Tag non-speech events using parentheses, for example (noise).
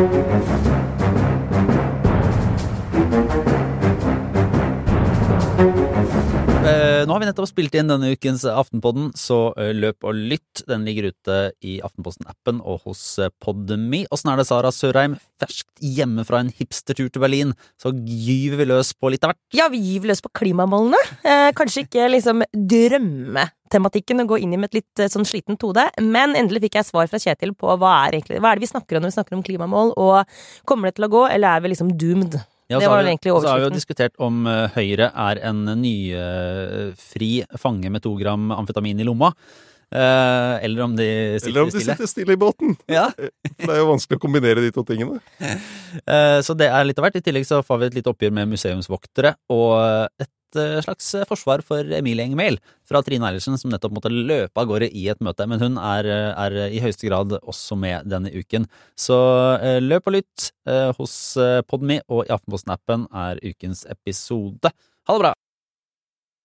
Eh, nå har vi nettopp spilt inn denne ukens Aftenpodden, så eh, løp og lytt. Den ligger ute i Aftenposten-appen og hos eh, Podme. Åssen er det, Sara Sørheim? Ferskt hjemme fra en hipstertur til Berlin, så gyver vi løs på litt av hvert. Ja, vi gyver løs på klimamålene. Eh, kanskje ikke liksom drømmetematikken å gå inn i med et litt eh, sånn slitent hode, men endelig fikk jeg svar fra Kjetil på hva er, egentlig, hva er det vi snakker om når vi snakker om klimamål, og kommer det til å gå, eller er vi liksom doomed? Ja, Det var vi- egentlig Så har vi jo diskutert om eh, Høyre er en nyfri fange med to gram amfetamin i lomma. eh, eller om de sitter Eller om de stille. sitter stille i båten. Ja. (laughs) Det er jo vanskelig å kombinere de to tingene. Eh, Så det er litt av hvert. I tillegg så får vi et lite oppgjør med museumsvoktere og et eh, slags forsvar for Emilie Enger fra Trine Eilertsen, som nettopp måtte løpe av gårde i et møte. Men hun er, eh, er i høyeste grad også med denne uken. Så eh, løp og lytt eh, hos eh, Podme og i Aftenposten-appen er ukens episode. Ha det bra!